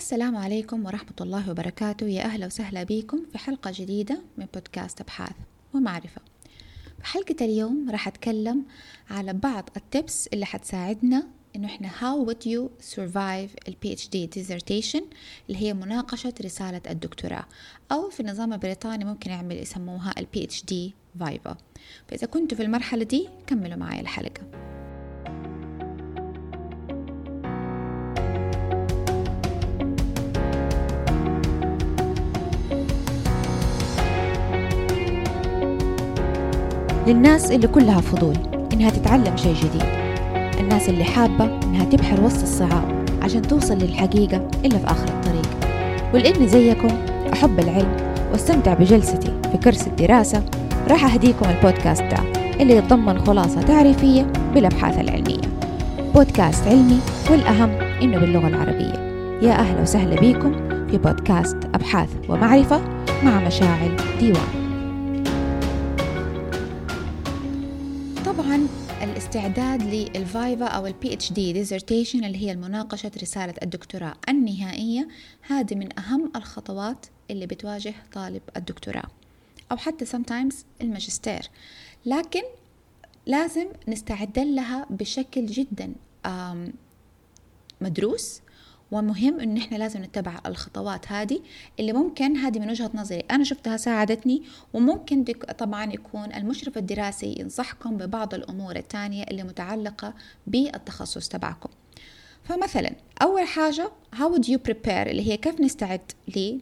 السلام عليكم ورحمة الله وبركاته. يا أهلا وسهلا بكم في حلقة جديدة من بودكاست أبحاث ومعرفة. في حلقة اليوم راح أتكلم على بعض التبس اللي حتساعدنا إنه إحنا how would you survive ال PhD dissertation اللي هي مناقشة رسالة الدكتوراه. أو في النظام البريطاني ممكن يعمل يسموها ال PhD Viva. فإذا كنتوا في المرحلة دي كملوا معي الحلقة. للناس اللي كلها فضول إنها تتعلم شيء جديد. الناس اللي حابة إنها تبحر وسط الصعاب عشان توصل للحقيقة إلا في آخر الطريق. ولإني زيكم أحب العلم وأستمتع بجلستي في كرسي الدراسة. راح أهديكم البودكاست ده اللي يتضمن خلاصة تعريفية بالأبحاث العلمية. بودكاست علمي والأهم إنه باللغة العربية. يا أهلا وسهلا بكم في بودكاست أبحاث ومعرفة مع مشاعل ديوان. الاستعداد لل viva أو ال PhD dissertation اللي هي مناقشة رسالة الدكتوراه النهائية. هذه من أهم الخطوات اللي بتواجه طالب الدكتوراه أو حتى sometimes الماجستير. لكن لازم نستعد لها بشكل جدا مدروس ومهم إن إحنا لازم نتبع الخطوات هذه اللي ممكن هذه من وجهة نظري أنا شفتها ساعدتني وممكن طبعا يكون المشرف الدراسي ينصحكم ببعض الأمور الثانية اللي متعلقة بالتخصص تبعكم. فمثلا أول حاجة how would you prepare اللي هي كيف نستعد ل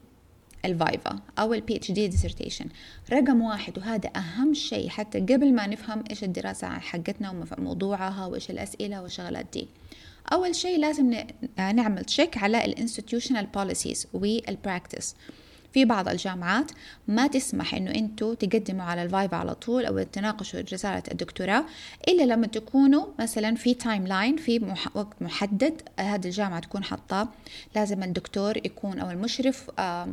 ال viva أو ال PhD dissertation رقم واحد وهذا أهم شيء حتى قبل ما نفهم إيش الدراسة حقتنا وموضوعها وإيش الأسئلة والشغلات دي. أول شيء لازم نعمل check على ال institutional policies وال practice في بعض الجامعات ما تسمح إنه أنتوا تقدموا على ال viva على طول أو تناقشوا رسالة الدكتوراه إلا لما تكونوا مثلا في timeline في وقت محدد هذه الجامعة تكون حاطاه. لازم الدكتور يكون أو المشرف آه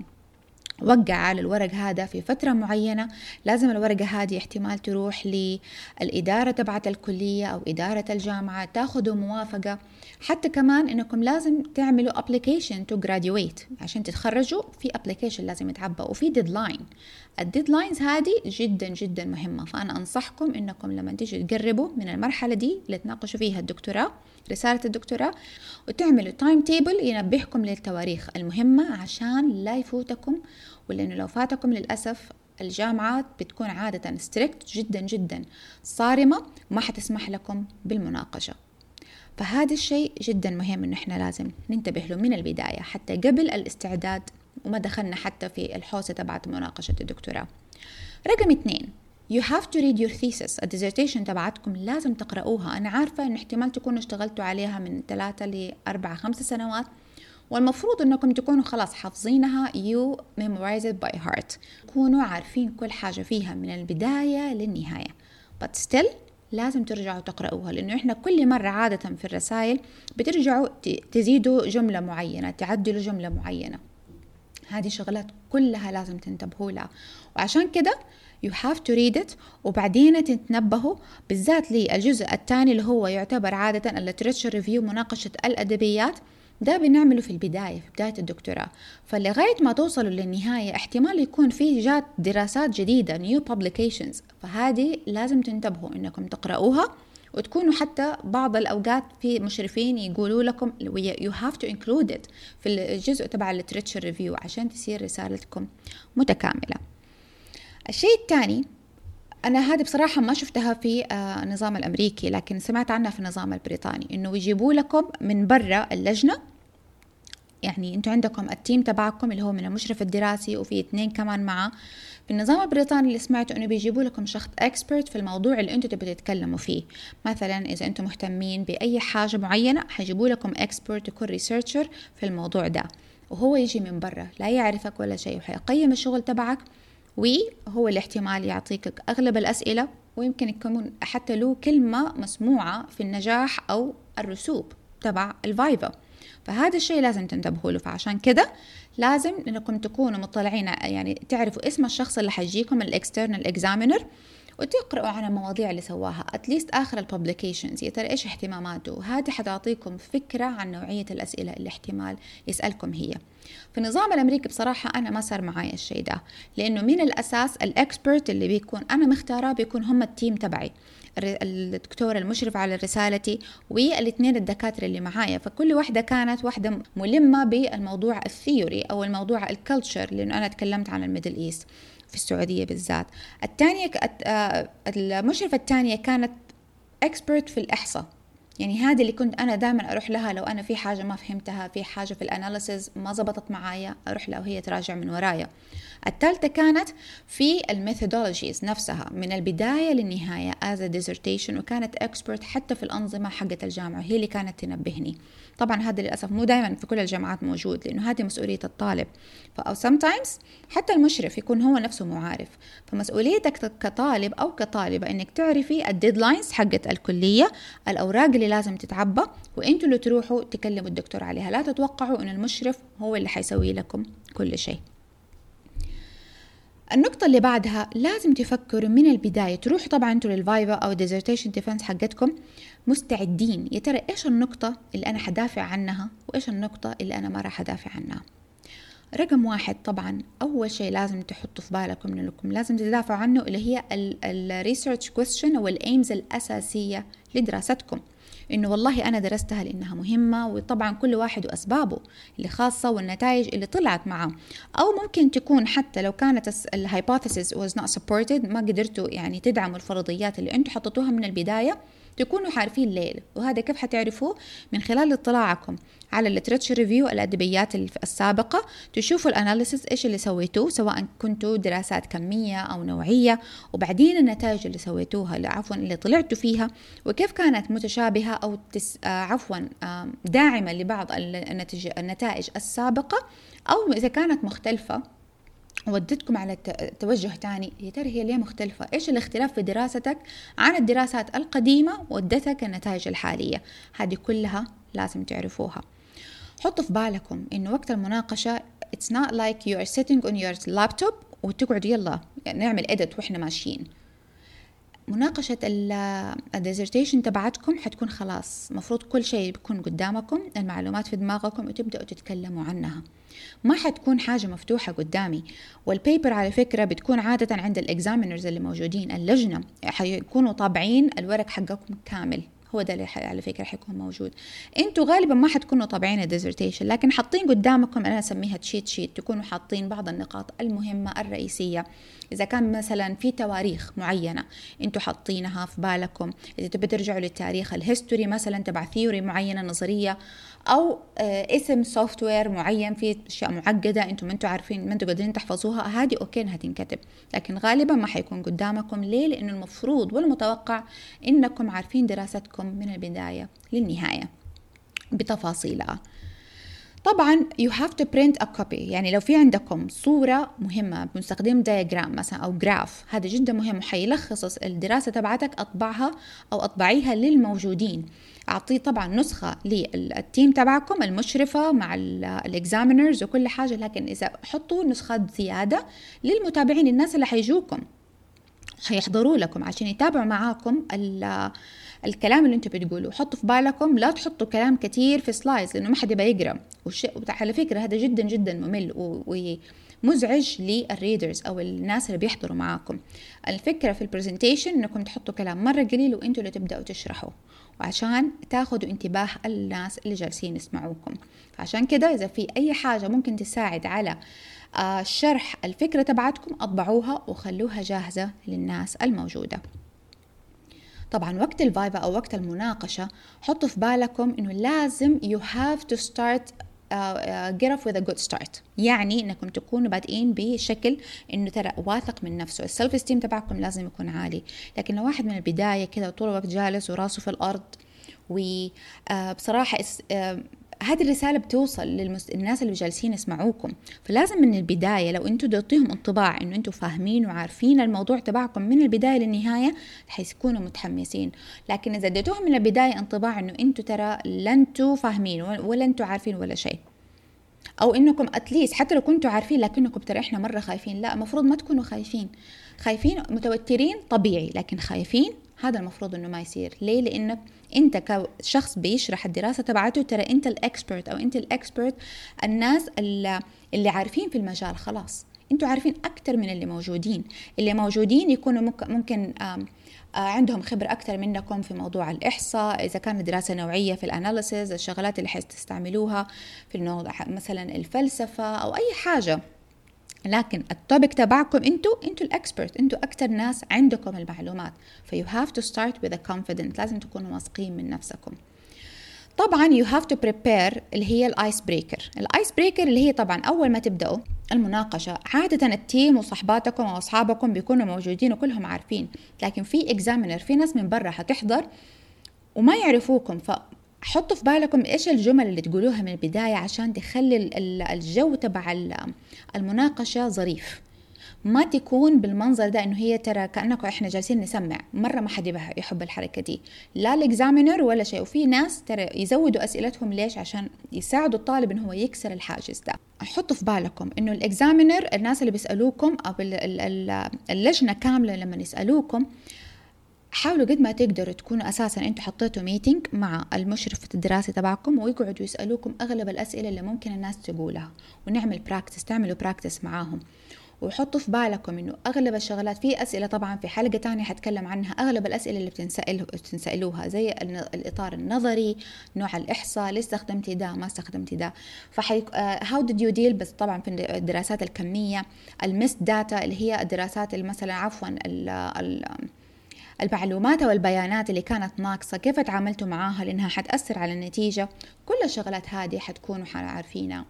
وقع على الورق هذا في فترة معينة. لازم الورقة هذه احتمال تروح للإدارة تبعت الكلية أو إدارة الجامعة تاخذوا موافقة. حتى كمان إنكم لازم تعملوا application to graduate. عشان تتخرجوا في application لازم يتعبى وفي deadline. ال deadlines هذه جدا جدا مهمة. فأنا أنصحكم إنكم لما تيجوا تقربوا من المرحلة دي اللي تناقشوا فيها الدكتوراه. رسالة الدكتوراه وتعملوا timetable ينبهكم للتواريخ المهمة عشان لا يفوتكم ولأنه لو فاتكم للأسف الجامعات بتكون عادة strict جدا جدا صارمة وما حتسمح لكم بالمناقشة. فهذا الشيء جدا مهم إنه إحنا لازم ننتبه له من البداية حتى قبل الاستعداد وما دخلنا حتى في الحوسة تبعت مناقشة الدكتوراه. رقم اثنين You have to read your thesis. ال dissertation تبعتكم لازم تقرأوها أنا عارفة إن احتمال تكونوا اشتغلتوا عليها من ثلاثة لأربعة خمسة سنوات. والمفروض إنكم تكونوا خلاص حافظينها. You memorize it by heart. تكونوا عارفين كل حاجة فيها من البداية للنهاية. But still لازم ترجعوا تقرأوها لأنه إحنا كل مرة عادة في الرسائل بترجعوا تزيدوا جملة معينة تعدلوا جملة معينة. هذه شغلات كلها لازم تنتبهوا لها. وعشان كده you have to read it. وبعدين تتنبهوا بالذات للجزء الثاني اللي هو يعتبر عادة ال literature review مناقشة الأدبيات. ده بنعمله في البداية في بداية الدكتوراه. فلغاية ما توصلوا للنهاية احتمال يكون في جات دراسات جديدة new publications. فهذه لازم تنتبهوا إنكم تقرأوها وتكونوا حتى بعض الأوقات في مشرفين يقولوا لكم you have to include it في الجزء تبع literature review عشان تصير رسالتكم متكاملة. الشيء الثاني أنا هذه بصراحة ما شفتها في النظام الأمريكي لكن سمعت عنها في النظام البريطاني إنه يجيبوا لكم من برا اللجنة يعني أنتوا عندكم ال team تبعكم اللي هو من المشرف الدراسي وفي اثنين كمان معه. في النظام البريطاني اللي سمعته انه بيجيبوا لكم شخص expert في الموضوع اللي أنتوا تبغوا تتكلموا فيه. مثلا إذا أنتم مهتمين بأي حاجة معينة حيجيبوا لكم expert يكون researcher في الموضوع ده. وهو يجي من برا لا يعرفك ولا شيء وحيقيم الشغل تبعك وهو الاحتمال يعطيك أغلب الأسئلة ويمكن يكون حتى له كلمة مسموعة في النجاح أو الرسوب تبع ال viva. فهذا الشيء لازم تنتبهوا له. فعشان كده لازم انكم تكونوا مطلعين يعني تعرفوا اسم الشخص اللي حيجيكم ال external examiner وتقرأوا عن المواضيع اللي سواها. at least آخر ال publications يا ترى إيش اهتماماته؟ هذه حتعطيكم فكرة عن نوعية الأسئلة اللي احتمال يسألكم هي. في النظام الأمريكي بصراحة أنا ما صار معي الشيء ده لأنه من الأساس ال expert اللي بيكون أنا مختاراه بيكون هم ال team تبعي. الدكتور المشرف على رسالتي والاثنين الدكاترة اللي معايا. فكل واحدة كانت واحدة ملمة بالموضوع ال theory أو الموضوع ال culture لأنه أنا تكلمت عن ال Middle East في السعودية بالذات. الثانية آه، المشرفة الثانية كانت expert في الإحصاء. يعني هذه اللي كنت أنا دائما أروح لها لو أنا في حاجة ما فهمتها في حاجة في ال analysis ما زبطت معايا أروح لها وهي تراجع من ورايا. الثالثة كانت في ال methodologies نفسها من للنهاية as a dissertation وكانت expert حتى في الأنظمة حقت الجامعة هي اللي كانت تنبهني. طبعا هذا للأسف مو دائما في كل الجامعات موجود لأنه هذه مسؤولية الطالب. أو sometimes حتى المشرف يكون هو نفسه معارف. فمسؤوليتك كطالب أو كطالبة إنك تعرفي ال deadlines حقت الكلية الأوراق اللي لازم تتعبى وإنتوا اللي تروحوا تكلموا الدكتور عليها. لا تتوقعوا إن المشرف هو اللي حيسوي لكم كل شيء. النقطة اللي بعدها لازم تفكروا من البداية. تروحوا طبعا أنتوا لل viva أو ال dissertation defense حقتكم. مستعدين. يا ترى إيش النقطة اللي أنا حدافع عنها؟ وإيش النقطة اللي أنا ما راح أدافع عنها؟ رقم واحد طبعا أول شيء لازم تحطوا في بالكم أنكم لازم تدافعوا عنه اللي هي ال research question أو ال aims الأساسية لدراستكم. إنه والله أنا درستها لأنها مهمة وطبعا كل واحد وأسبابه اللي خاصة والنتائج اللي طلعت معه. أو ممكن تكون حتى لو كانت ال hypothesis was not supported ما قدرتوا يعني تدعموا الفرضيات اللي أنتم حطيتوها من البداية تكونوا عارفين ليه وهذا كيف حتعرفوه؟ من خلال اطلاعكم على ال literature review الادبيات السابقة تشوفوا ال analysis إيش اللي سويتوه سواء كنتوا دراسات كمية أو نوعية وبعدين النتائج اللي سويتوها اللي عفوا اللي طلعتوا فيها وكيف كانت متشابهة أو تس آه عفوا داعمة لبعض النتائج السابقة أو إذا كانت مختلفة. ودتكم على توجه تاني. يا ترى هي ليه مختلفة؟ إيش الاختلاف في دراستك عن الدراسات القديمة ودتك النتائج الحالية؟ هذه كلها لازم تعرفوها. حطوا في بالكم إنه وقت المناقشة it's not like you are sitting on your laptop وتقعدوا يلا نعمل edit وإحنا ماشيين. مناقشة ال dissertation تبعتكم حتكون خلاص. مفروض كل شيء بيكون قدامكم المعلومات في دماغكم وتبدأوا تتكلموا عنها. ما حتكون حاجة مفتوحة قدامي. وال paper على فكرة بتكون عادة عند ال examiners اللي موجودين. اللجنة حيكونوا طابعين الورق حقكم كامل. هو ده اللي على فكرة حيكون موجود. أنتوا غالبا ما حتكونوا طابعين ال dissertation لكن حاطين قدامكم أنا أسميها cheat sheet تكونوا حاطين بعض النقاط المهمة الرئيسية. إذا كان مثلا في تواريخ معينة أنتوا حاطينها في بالكم إذا تبي ترجعوا للتاريخ ال history مثلا تبع theory معينة نظرية أو آه، اسم software معين فيه أشياء معقدة أنتم أنتم عارفين ما أنتم قادرين تحفظوها هذه okay إنها تنكتب. لكن غالبا ما حيكون قدامكم. ليه؟ لأنه المفروض والمتوقع إنكم عارفين دراستكم من البداية للنهاية بتفاصيلها. طبعا you have to print a copy. يعني لو في عندكم صورة مهمة بنستخدم diagram مثلا أو graph هذا جدا مهم وحيلخص الدراسة تبعتك أطبعها أو أطبعيها للموجودين. أعطيه طبعا نسخة لل team تبعكم المشرفة مع ال examiners وكل حاجة لكن إذا حطوا نسخات زيادة للمتابعين الناس اللي حيجوكم حيحضروا لكم عشان يتابعوا معاكم الكلام اللي أنتم بتقولوه. حطوا في بالكم لا تحطوا كلام كثير في slides لأنه ما حد يبغى يقرأ. على فكرة هذا جدا جدا ممل ومزعج لل readers أو الناس اللي بيحضروا معاكم. الفكرة في ال presentation إنكم تحطوا كلام مرة قليل وأنتم اللي تبدأوا تشرحوا. وعشان تاخدوا انتباه الناس اللي جالسين يسمعوكم. فعشان كده إذا في أي حاجة ممكن تساعد على آه، شرح الفكرة تبعتكم أطبعوها وخلوها جاهزة للناس الموجودة. طبعا وقت ال viva أو وقت المناقشة حطوا في بالكم إنه لازم to start uh, uh, get off with a good start. يعني إنكم تكونوا بادئين بشكل إنه ترى واثق من نفسه. السلف استيم تبعكم لازم يكون عالي. لكن لو واحد من البداية كذا طول الوقت جالس وراسه في الأرض وبصراحه uh, هذه الرسالة بتوصل للناس اللي جالسين يسمعوكم. فلازم من البداية لو أنتوا تعطيهم انطباع انه أنتوا فاهمين وعارفين الموضوع تبعكم من البداية للنهاية حيكونوا متحمسين. لكن إذا اديتوهم من البداية انطباع انه أنتوا ترى لا أنتوا فاهمين ولا أنتوا عارفين ولا شيء. أو إنكم اتليست حتى لو كنتوا عارفين لكنكم ترى إحنا مرة خايفين. لا المفروض ما تكونوا خايفين. خايفين متوترين طبيعي لكن خايفين هذا المفروض إنه ما يصير. ليه؟ لانك أنت كشخص بيشرح الدراسة تبعته ترى أنت الإكسبرت أو أنت الإكسبرت الناس اللي, عارفين في المجال خلاص. أنتوا عارفين أكثر من اللي موجودين. اللي موجودين يكونوا ممكن عندهم خبرة أكثر منكم في موضوع الإحصاء إذا كانت دراسة نوعية في الأناليسز الشغلات اللي حتستعملوها في الموضوع مثلا الفلسفة أو أي حاجة. لكن ال topic تبعكم أنتوا أنتوا ال expert أنتوا أكثر ناس عندكم المعلومات. ف you have to start a confident لازم تكونوا واثقين من نفسكم. طبعا you have to prepare اللي هي ال ice breaker ال ice breaker اللي هي طبعا أول ما تبدأوا المناقشة عادة ال team وصحباتكم وأصحابكم بيكونوا موجودين وكلهم عارفين. لكن في examiner في ناس من برا حتحضر وما يعرفوكم حطوا في بالكم إيش الجمل اللي تقولوها من البداية عشان تخلي الجو تبع المناقشة ظريف. ما تكون بالمنظر ده إنه هي ترى كأنكم إحنا جالسين نسمع. مرة ما حد يحب الحركة دي. لا ال examiner ولا شيء. وفي ناس ترى يزودوا أسئلتهم ليش؟ عشان يساعدوا الطالب انه هو يكسر الحاجز ده. حطوا في بالكم إنه ال examiner الناس اللي بيسألوكم أو اللجنة كاملة لما يسألوكم حاولوا قد ما تقدروا تكونوا أساسا أنتوا حطيتوا meeting مع المشرف الدراسي تبعكم ويقعدوا يسألوكم أغلب الأسئلة اللي ممكن الناس تقولها ونعمل practice تعملوا practice معاهم. وحطوا في بالكم إنه أغلب الشغلات في أسئلة طبعا في حلقة تانية حتكلم عنها أغلب الأسئلة اللي بتنسأل بتنسألوها زي الإطار النظري نوع الإحصاء ليش استخدمتي ده ما استخدمتي ده. فحيك how did you deal بس طبعا في الدراسات الكمية المس داتا اللي هي الدراسات مثلا عفوا ال ال المعلومات والبيانات اللي كانت ناقصة كيف تعاملتوا معاها لأنها حتأثر على النتيجة؟ كل الشغلات هذه حتكونوا عارفينها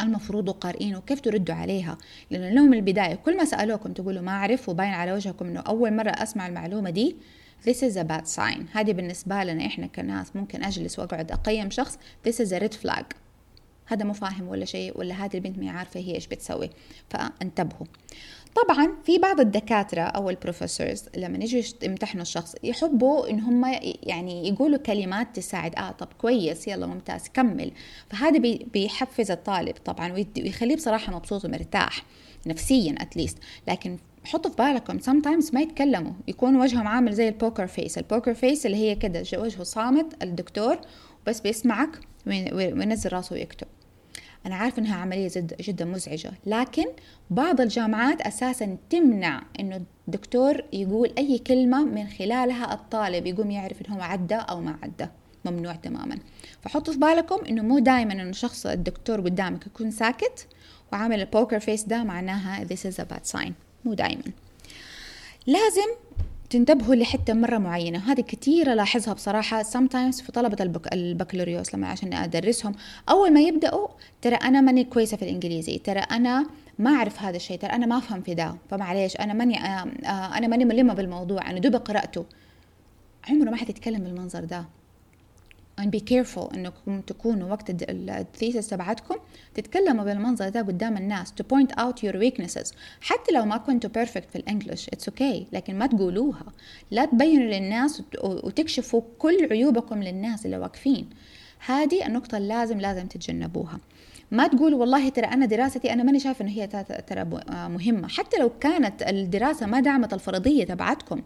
المفروض قارئين وكيف تردوا عليها؟ لأنه لو من البداية كل ما سألوكم تقولوا ما أعرف وباين على وجهكم أنه أول مرة أسمع المعلومة دي This is a bad sign. هذه بالنسبة لنا إحنا كناس ممكن أجلس وأقعد أقيم شخص This is a red flag. هذا مو فاهم ولا شيء ولا هذه البنت ما عارفة هي إيش بتسوي. فانتبهوا. طبعا في بعض الدكاترة أو ال professors لما يجوا يمتحنوا الشخص يحبوا إن هم يعني يقولوا كلمات تساعد آه طب كويس يلا ممتاز كمل. فهذا بيحفز الطالب طبعا ويخليه بصراحة مبسوط ومرتاح نفسيا at least لكن حطوا في بالكم sometimes ما يتكلموا يكون وجههم عامل زي ال poker face ال poker face اللي هي كده وجهه صامت الدكتور بس بيسمعك وينزل راسه ويكتب. أنا عارفة إنها عملية جد جدا مزعجة لكن بعض الجامعات أساسا تمنع إنه الدكتور يقول أي كلمة من خلالها الطالب يقوم يعرف هو عدى أو ما عدى ممنوع تماما. فحطوا في بالكم إنه مو دائما إنه شخص الدكتور قدامك يكون ساكت وعامل البوكر فيس ده معناها this is a bad sign مو دائما لازم تنتبهوا لحتة مرة معينة. هذه كثير ألاحظها بصراحة sometimes في طلبة البك... البكالوريوس لما عشان أدرسهم. أول ما يبدأوا ترى أنا ماني كويسة في الإنجليزي ترى أنا ما أعرف هذا الشيء ترى أنا ما أفهم في ده. فمعليش أنا ماني آه، آه، أنا ماني ملمة بالموضوع أنا دوب قرأته. عمره ما حتتكلم بالمنظر ده. And be careful إنكم تكونوا وقت الثيسس تبعتكم تتكلموا بالمنظر ده قدام الناس to point out your weaknesses. حتى لو ما كنتوا perfect في الانجليش it's okay لكن ما تقولوها. لا تبينوا للناس وتكشفوا كل عيوبكم للناس اللي واقفين. هذه النقطة لازم لازم تتجنبوها. ما تقول والله ترى أنا دراستي أنا ماني شايفة إنه هي ترى مهمة. حتى لو كانت الدراسة ما دعمت الفرضية تبعتكم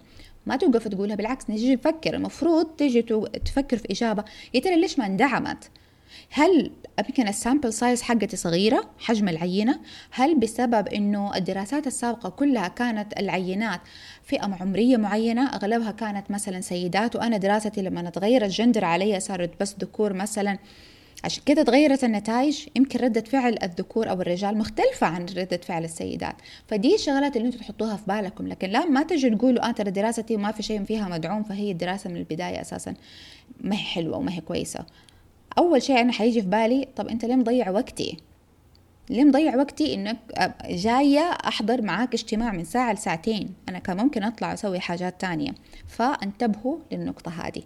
ما توقف تقولها بالعكس نجي نفكر. المفروض تيجي تفكر في إجابة. يا ترى ليش ما اندعمت؟ هل يمكن ال sample size حقتي صغيرة حجم العينة؟ هل بسبب إنه الدراسات السابقة كلها كانت العينات فئة عمرية معينة أغلبها كانت مثلا سيدات وأنا دراستي لما تغير الجندر علي صارت بس ذكور مثلا عشان كده تغيرت النتائج يمكن ردة فعل الذكور أو الرجال مختلفة عن ردة فعل السيدات. فدي الشغلات اللي أنتم تحطوها في بالكم لكن لا ما تجي تقولوا أنا ترى دراستي وما في شيء فيها مدعوم فهي الدراسة من البداية أساسا. ما هي حلوة وما هي كويسة. أول شيء أنا حيجي في بالي طب أنت ليه مضيع وقتي؟ ليه مضيع وقتي إنك جاية أحضر معاك اجتماع من ساعة لساعتين؟ أنا كان ممكن أطلع أسوي حاجات تانية. فانتبهوا للنقطة هذه.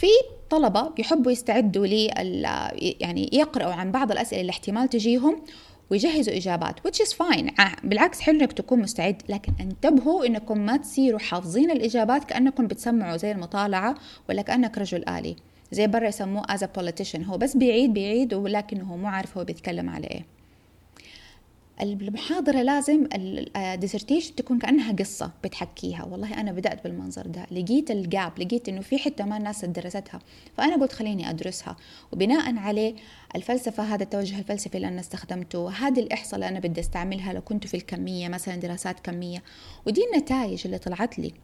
في طلبة يحبوا يستعدوا لي يعني يقرأوا عن بعض الأسئلة اللي احتمال تجيهم ويجهزوا إجابات which is fine. بالعكس حلو إنك تكون مستعد لكن انتبهوا إنكم ما تصيروا حافظين الإجابات كأنكم بتسمعوا زي المطالعة ولا كأنك رجل آلي زي برا يسموه as a politician. هو بس بيعيد بيعيد ولكنه هو مو عارف هو بيتكلم على إيه. المحاضرة لازم ال dissertation تكون كأنها قصة بتحكيها. والله أنا بدأت بالمنظر ده. لقيت ال gap لقيت إنه في حتة ما الناس درستها. فأنا قلت خليني أدرسها. وبناء عليه الفلسفة هذا التوجه الفلسفي اللي أنا استخدمته هذه الإحصاء اللي أنا بدي أستعملها لو كنت في الكمية مثلا دراسات كمية. ودي النتائج اللي طلعت لي.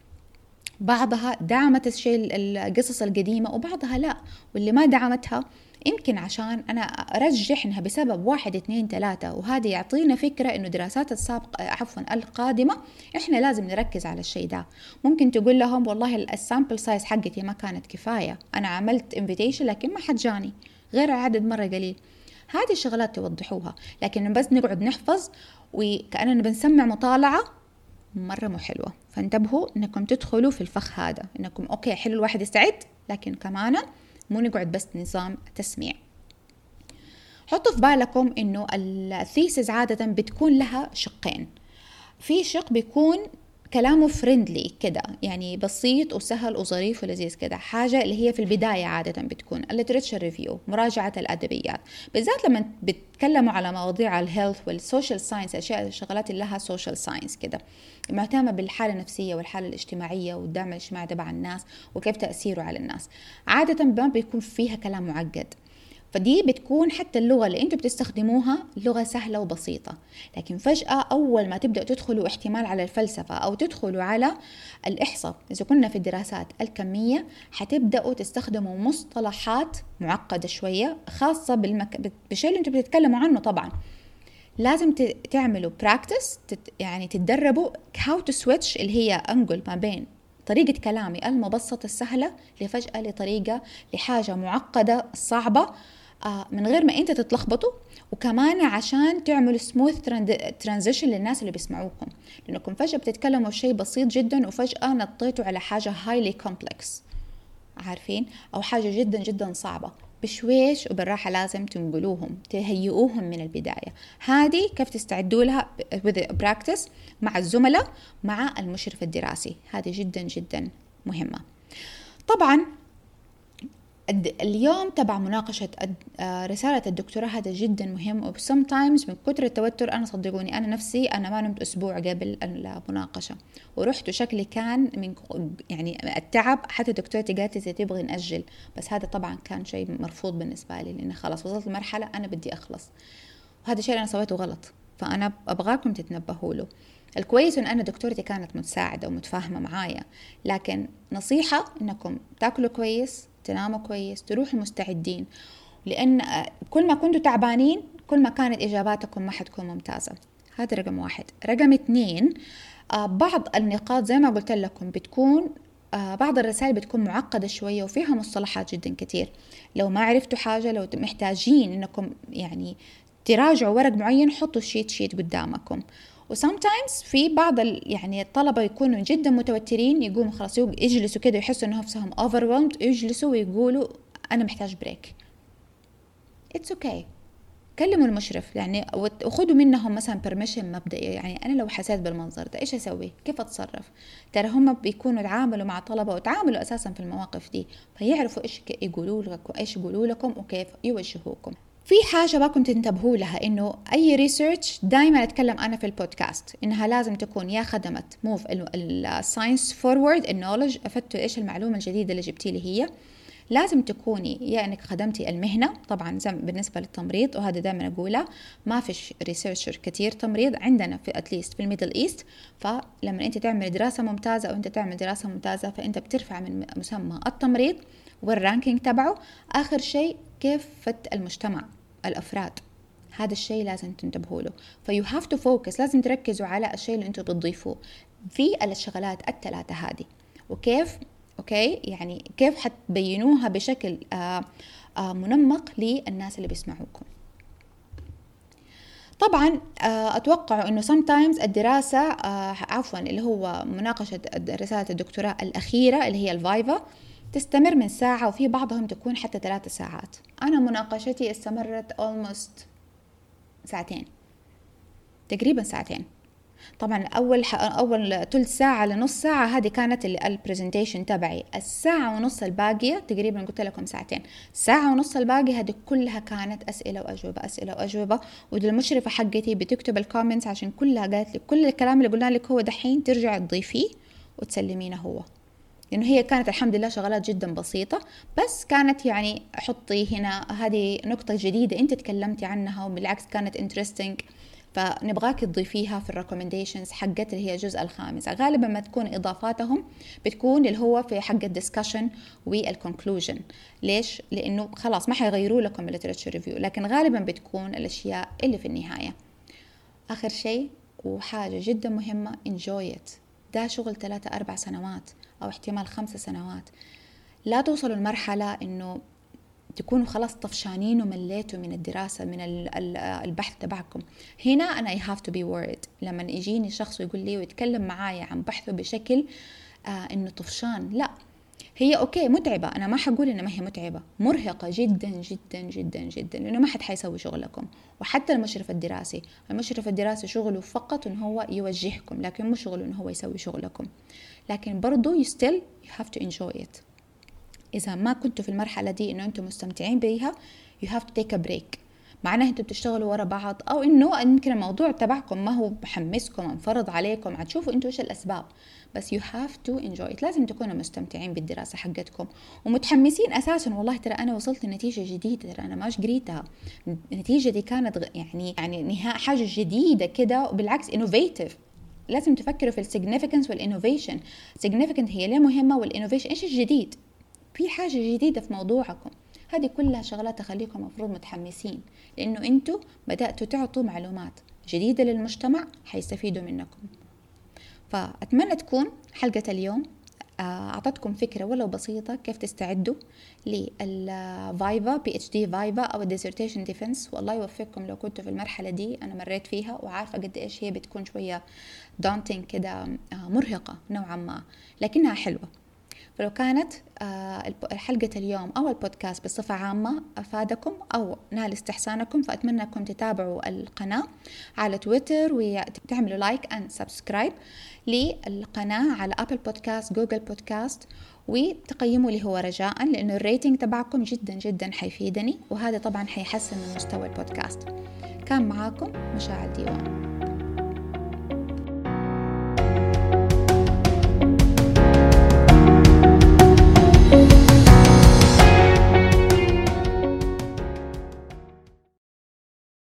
بعضها دعمت الشيء القصص القديمة وبعضها لا. واللي ما دعمتها يمكن عشان أنا أرجح إنها بسبب واحد اثنين ثلاثة وهذا يعطينا فكرة إنه دراسات السابقة عفوا القادمة إحنا لازم نركز على الشيء ده. ممكن تقول لهم والله ال sample size حقتي ما كانت كفاية أنا عملت invitation لكن ما حد جاني غير العدد مرة قليل. هذه الشغلات توضحوها لكن بس نقعد نحفظ وكأننا بنسمع مطالعة مرة مو حلوة. فانتبهوا إنكم تدخلوا في الفخ هذا إنكم okay حلو الواحد يستعد لكن كمان مو نقعد بس نظام تسميع. حطوا في بالكم إنه ال thesis عادة بتكون لها شقين. في شق بيكون كلامه friendly كده يعني بسيط وسهل وظريف ولذيذ كده. حاجة اللي هي في البداية عادة بتكون ال literature review مراجعة الأدبيات. بالذات لما بتكلموا على مواضيع ال health وال social science أشياء الشغلات اللي لها social science كده. مهتمة بالحالة النفسية والحالة الاجتماعية والدعم الاجتماعي تبع الناس وكيف تأثيره على الناس. عادة ما بيكون فيها كلام معقد. فدي بتكون حتى اللغة اللي أنتم بتستخدموها لغة سهلة وبسيطة. لكن فجأة أول ما تبدأوا تدخلوا احتمال على الفلسفة أو تدخلوا على الإحصاء إذا كنا في الدراسات الكمية حتبدأوا تستخدموا مصطلحات معقدة شوية خاصة بالمك... بالشيء اللي أنتم بتتكلموا عنه طبعا. لازم تعملوا practice يعني تتدربوا how to switch اللي هي انقل ما بين طريقة كلامي المبسطة السهلة لفجأة لطريقة لحاجة معقدة صعبة من غير ما انت تتلخبطوا وكمان عشان تعملوا smooth transition للناس اللي بيسمعوكم. لأنكم فجأة بتتكلموا شيء بسيط جدا وفجأة نطيتوا على حاجة highly complex عارفين؟ أو حاجة جدا جدا صعبة. بشويش وبالراحة لازم تنقلوهم تهيئوهم من البداية. هذه كيف تستعدوا لها practice مع الزملاء مع المشرف الدراسي. هذه جدا جدا مهمة. طبعا اليوم تبع مناقشة آه، رسالة الدكتوراه هذا جدا مهم وسم تايمز من كتر التوتر أنا صدقوني أنا نفسي أنا ما نمت أسبوع قبل المناقشة ورحت وشكلي كان من يعني التعب حتى دكتورتي قالت لي تبغي نأجل بس هذا طبعا كان شيء مرفوض بالنسبة لي لأن خلاص وصلت لمرحلة أنا بدي أخلص وهذا الشيء أنا سويته غلط فأنا أبغاكم تتنبهوا له. الكويس إن أنا دكتورتي كانت متساعدة ومتفاهمة معايا لكن نصيحة إنكم تاكلوا كويس تناموا كويس تروحوا مستعدين لأن كل ما كنتوا تعبانين كل ما كانت إجاباتكم ما حتكون ممتازة. هذا رقم واحد. رقم اثنين آه، بعض النقاط زي ما قلت لكم بتكون آه، بعض الرسائل بتكون معقدة شوية وفيها مصطلحات جدا كتير لو ما عرفتوا حاجة لو محتاجين إنكم يعني تراجعوا ورق معين حطوا ال cheat sheet قدامكم. و sometimes في بعض يعني الطلبة يكونوا جدا متوترين يقوموا خلاص يجلسوا كده يحسوا انه نفسهم overwhelmed يجلسوا ويقولوا أنا محتاج break it's okay okay. كلموا المشرف يعني وخذوا منهم مثلا permission مبدئي يعني أنا لو حسيت بالمنظر ده إيش أسوي؟ كيف أتصرف؟ ترى هم بيكونوا تعاملوا مع طلبة وتعاملوا أساسا في المواقف دي فيعرفوا إيش يقولوا لك وإيش يقولوا لكم وكيف يوجهوكم. في حاجة أبغاكم تنتبهوا لها إنه أي research دائما أتكلم أنا في البودكاست إنها لازم تكون يا خدمت move ال science forward ال knowledge أفدتوا إيش المعلومة الجديدة اللي جبتي لي هي. لازم تكوني يا إنك خدمتي المهنة طبعا بالنسبة للتمريض وهذا دائما اقولها ما فيش researcher كثير تمريض عندنا في at least في ال Middle East فلما أنت تعمل دراسة ممتازة أو انت تعمل دراسة ممتازة فأنت بترفع من مسمى التمريض وال ranking تبعه. آخر شيء كيف أفدت المجتمع؟ الأفراد. هذا الشيء لازم تنتبهوا له. ف you have to focus لازم تركزوا على الشيء اللي أنتم بتضيفوه في الشغلات الثلاثة هذه. وكيف؟ okay؟ يعني كيف حتبينوها بشكل آآ آآ منمق للناس اللي بيسمعوكم. طبعا أتوقع إنه sometimes الدراسة عفوا اللي هو مناقشة رساله الدكتوراه الأخيرة اللي هي ال viva تستمر من ساعة وفي بعضهم تكون حتى ثلاثة ساعات. أنا مناقشتي استمرت almost ساعتين. تقريبا ساعتين. طبعا اول أول ثلث ساعة لنص ساعة هذه كانت ال presentation تبعي. الساعة ونص الباقية تقريبا قلت لكم ساعتين. ساعه ونص الباقية هذه كلها كانت أسئلة وأجوبة أسئلة وأجوبة. والمشرفة حقتي بتكتب ال comments عشان كلها قالت لي كل الكلام اللي قلنا لك هو دحين ترجع تضيفيه وتسلمينه هو. لأنه هي كانت الحمد لله شغلات جدا بسيطة بس كانت يعني حطي هنا هذه نقطة جديدة أنت تكلمتي عنها وبالعكس كانت interesting فنبغاك تضيفيها في ال recommendations حقت اللي هي الجزء الخامس. غالبا ما تكون إضافاتهم بتكون اللي هو في حق ال discussion وال conclusion ليش؟ لأنه خلاص ما حيغيروا لكم ال literature review لكن غالبا بتكون الأشياء اللي في النهاية. آخر شيء وحاجة جدا مهمة it. ده شغل ثلاثة أربع سنوات. أو احتمال خمسة سنوات. لا توصلوا لمرحلة إنه تكونوا خلاص طفشانين ومليتوا من الدراسة من البحث تبعكم. هنا أنا I have to be worried. لما يجيني شخص ويقول لي ويتكلم معايا عن بحثه بشكل آه إنه طفشان لا. هي أوكي متعبة. أنا ما حقول إنها ما هي متعبة. مرهقة جدا جدا جدا جدا. لأنه ما حد حيسوي شغلكم. وحتى المشرف الدراسي. المشرف الدراسي شغله فقط إنه هو يوجهكم لكن مو شغله إنه هو يسوي شغلكم. لكن برضو still you have to enjoy it. إذا ما كنتوا في المرحلة دي إنه أنتم مستمتعين بيها you have to take a break. معناه أنتوا بتشتغلوا ورا بعض أو إنه يمكن الموضوع تبعكم ما هو محمسكم انفرض عليكم هتشوفوا أنتوا إيش الأسباب. بس have to enjoy it. لازم تكونوا مستمتعين بالدراسة حقتكم. ومتحمسين أساسا والله ترى أنا وصلت لنتيجة جديدة ترى أنا ماش قريتها النتيجة دي كانت يعني يعني نهاية حاجة جديدة كده وبالعكس innovative. لازم تفكروا في ال significance وال innovation significant هي ليه مهمة وال innovation إيش الجديد؟ في حاجة جديدة في موضوعكم. هذه كلها شغلات تخليكم مفروض متحمسين لأنه أنتوا بدأتوا تعطوا معلومات جديدة للمجتمع حيستفيدوا منكم. فأتمنى تكون حلقة اليوم أعطتكم فكرة ولو بسيطة كيف تستعدوا لل viva PhD viva أو ال dissertation defense والله يوفقكم لو كنتوا في المرحلة دي أنا مريت فيها وعارفة قد إيش هي بتكون شوية daunting كده آه، مرهقة نوعا ما لكنها حلوة. فلو كانت آه، حلقة اليوم أو البودكاست بصفة عامة أفادكم أو نال استحسانكم فأتمنى أنكم تتابعوا القناة على تويتر وتعملوا like and subscribe للقناة على Apple Podcast Google Podcast وتقيموا لي ورجاء لأنه ال rating تبعكم جدا جدا حيفيدني وهذا طبعا حيحسن من مستوى البودكاست. كان معاكم مشاعر ديوان.